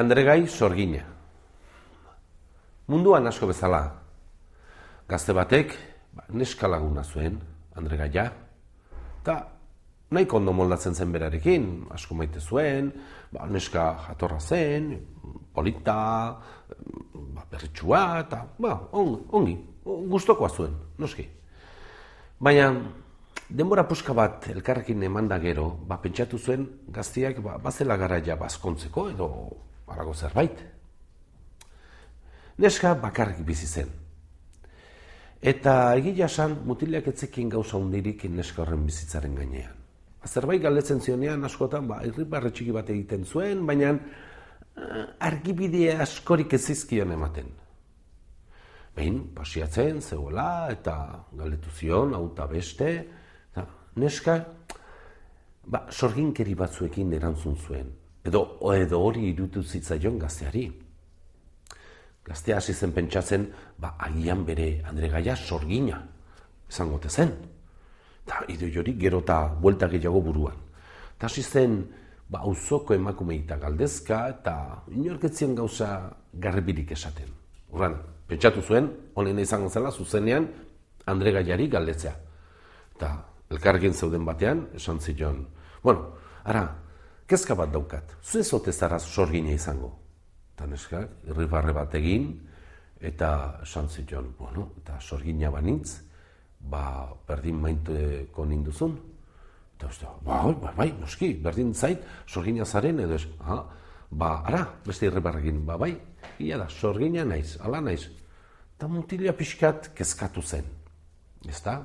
Andregai sorgina. Munduan asko bezala. Gazte batek, ba, neska laguna zuen, Andregaia. Eta nahiko ondo moldatzen zen berarekin, asko maite zuen, ba, neska jatorra zen, polita, ba, berritxua, eta ba, on, ongi, gustokoa zuen, noski. Baina, denbora puska bat elkarrekin eman da gero, ba, pentsatu zuen gaztiak ba, bazela garaia bazkontzeko edo harago zerbait. Neska bakarrik bizi zen. Eta egia san, mutilak etzekin gauza hundirik neska horren bizitzaren gainean. Ba, zerbait galdetzen zionean askotan, ba, irribarre txiki bat egiten zuen, baina uh, argibide askorik ez zizkion ematen. Behin, pasiatzen, zegoela, eta galdetu zion, hau eta neska, ba, sorginkeri batzuekin erantzun zuen. Edo, edo hori irutu zitzaion gazteari. Gaztea hasi zen pentsatzen, ba, agian bere Andre Gaia sorgina, esango zen. Eta ido jori gero eta buelta gehiago buruan. Eta hasi zen, ba, auzoko emakumeita galdezka, eta inorketzien gauza garbirik esaten. Horren, pentsatu zuen, honen izango zela, zuzenean, Andre Gaiari galdetzea. Eta elkarrekin zeuden batean, esan zion, bueno, ara, kezka bat daukat, zuen zote zara sorgina izango. Eta neskak, irribarre bat egin, eta esan zion, bueno, eta sorgina banintz, ba, berdin maintuko ninduzun. Eta uste, ba, bai, bai, noski, berdin zait, sorgina zaren, edo ez, ha, ba, ara, beste irribarrekin, ba, bai, ia da, sorgina naiz, ala naiz. Eta mutila pixkat kezkatu zen, ezta?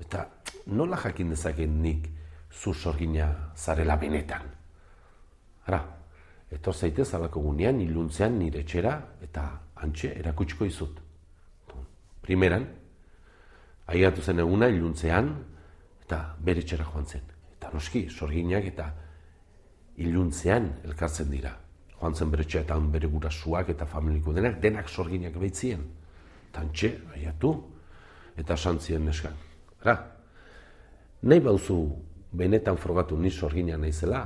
Eta nola jakin dezaken nik zu sorgina zarela benetan? Ara, etor zaitez alako gunean, iluntzean nire txera, eta antxe erakutsiko izut. Primeran, aiatu zen eguna iluntzean, eta bere txera joan zen. Eta noski, sorginak eta iluntzean elkartzen dira. Joan zen bere txera eta bere gurasuak eta familiko denak, denak sorginak behitzien. Eta antxe, aiatu, eta santzien neskan. Ara, nahi bauzu benetan frogatu ni sorgina naizela,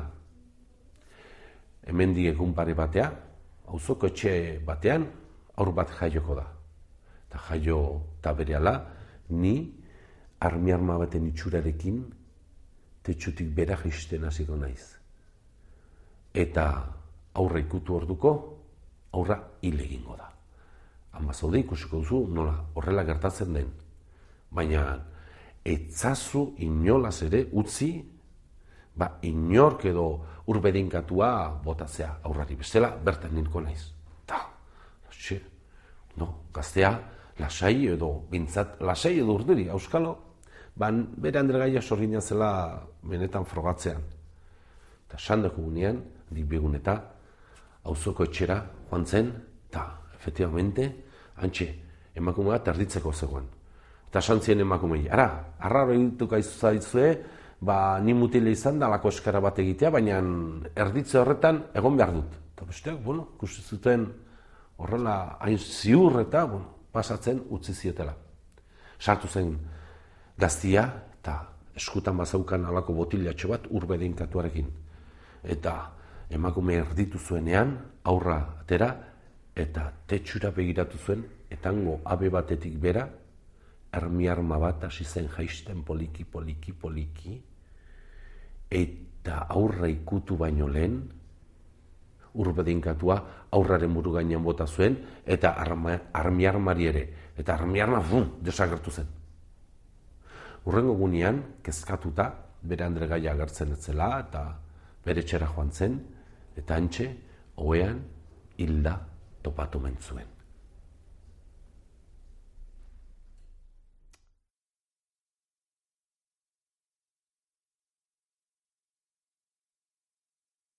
hemen egun pare batea, auzoko etxe batean, aur bat jaioko da. Eta jaio eta bereala, ni armi arma baten itxurarekin tetsutik bera jaisten hasiko naiz. Eta aurra ikutu orduko, aurra hil egingo da. Hama zaude ikusiko duzu nola horrela gertatzen den. Baina etzazu inolaz ere utzi, ba inork edo urbedinkatua botatzea aurrari bestela, bertan nilko naiz. Ta, xe, no, gaztea, lasai edo, bintzat, lasai edo urduri, auskalo, ban bere andregaia sorgina zela benetan frogatzean. Eta sandako gunean, dikbegun eta, auzoko etxera joan zen, eta, efectivamente, antxe, emakumea terditzeko zegoen. Eta santzien emakumei, ara, arraro egituko aizu ba, ni mutile izan da lako eskara bat egitea, baina erditze horretan egon behar dut. Eta besteak, bueno, zuten horrela hain ziur eta bueno, pasatzen utzi zietela. Sartu zen gaztia eta eskutan bazaukan alako botilatxo bat urbedeinkatuarekin. Eta emakume erditu zuenean, aurra atera, eta tetxura begiratu zuen, etango abe batetik bera, armi arma bat hasi zen jaisten poliki, poliki, poliki, eta aurra ikutu baino lehen, urbedinkatua aurraren buru gainean bota zuen, eta armi armari ere, eta armi arma, bum, desagertu zen. Urrengo gunean, kezkatuta, bere andre gaia agertzen etzela, eta bere txera joan zen, eta antxe, oean, hilda topatu mentzuen.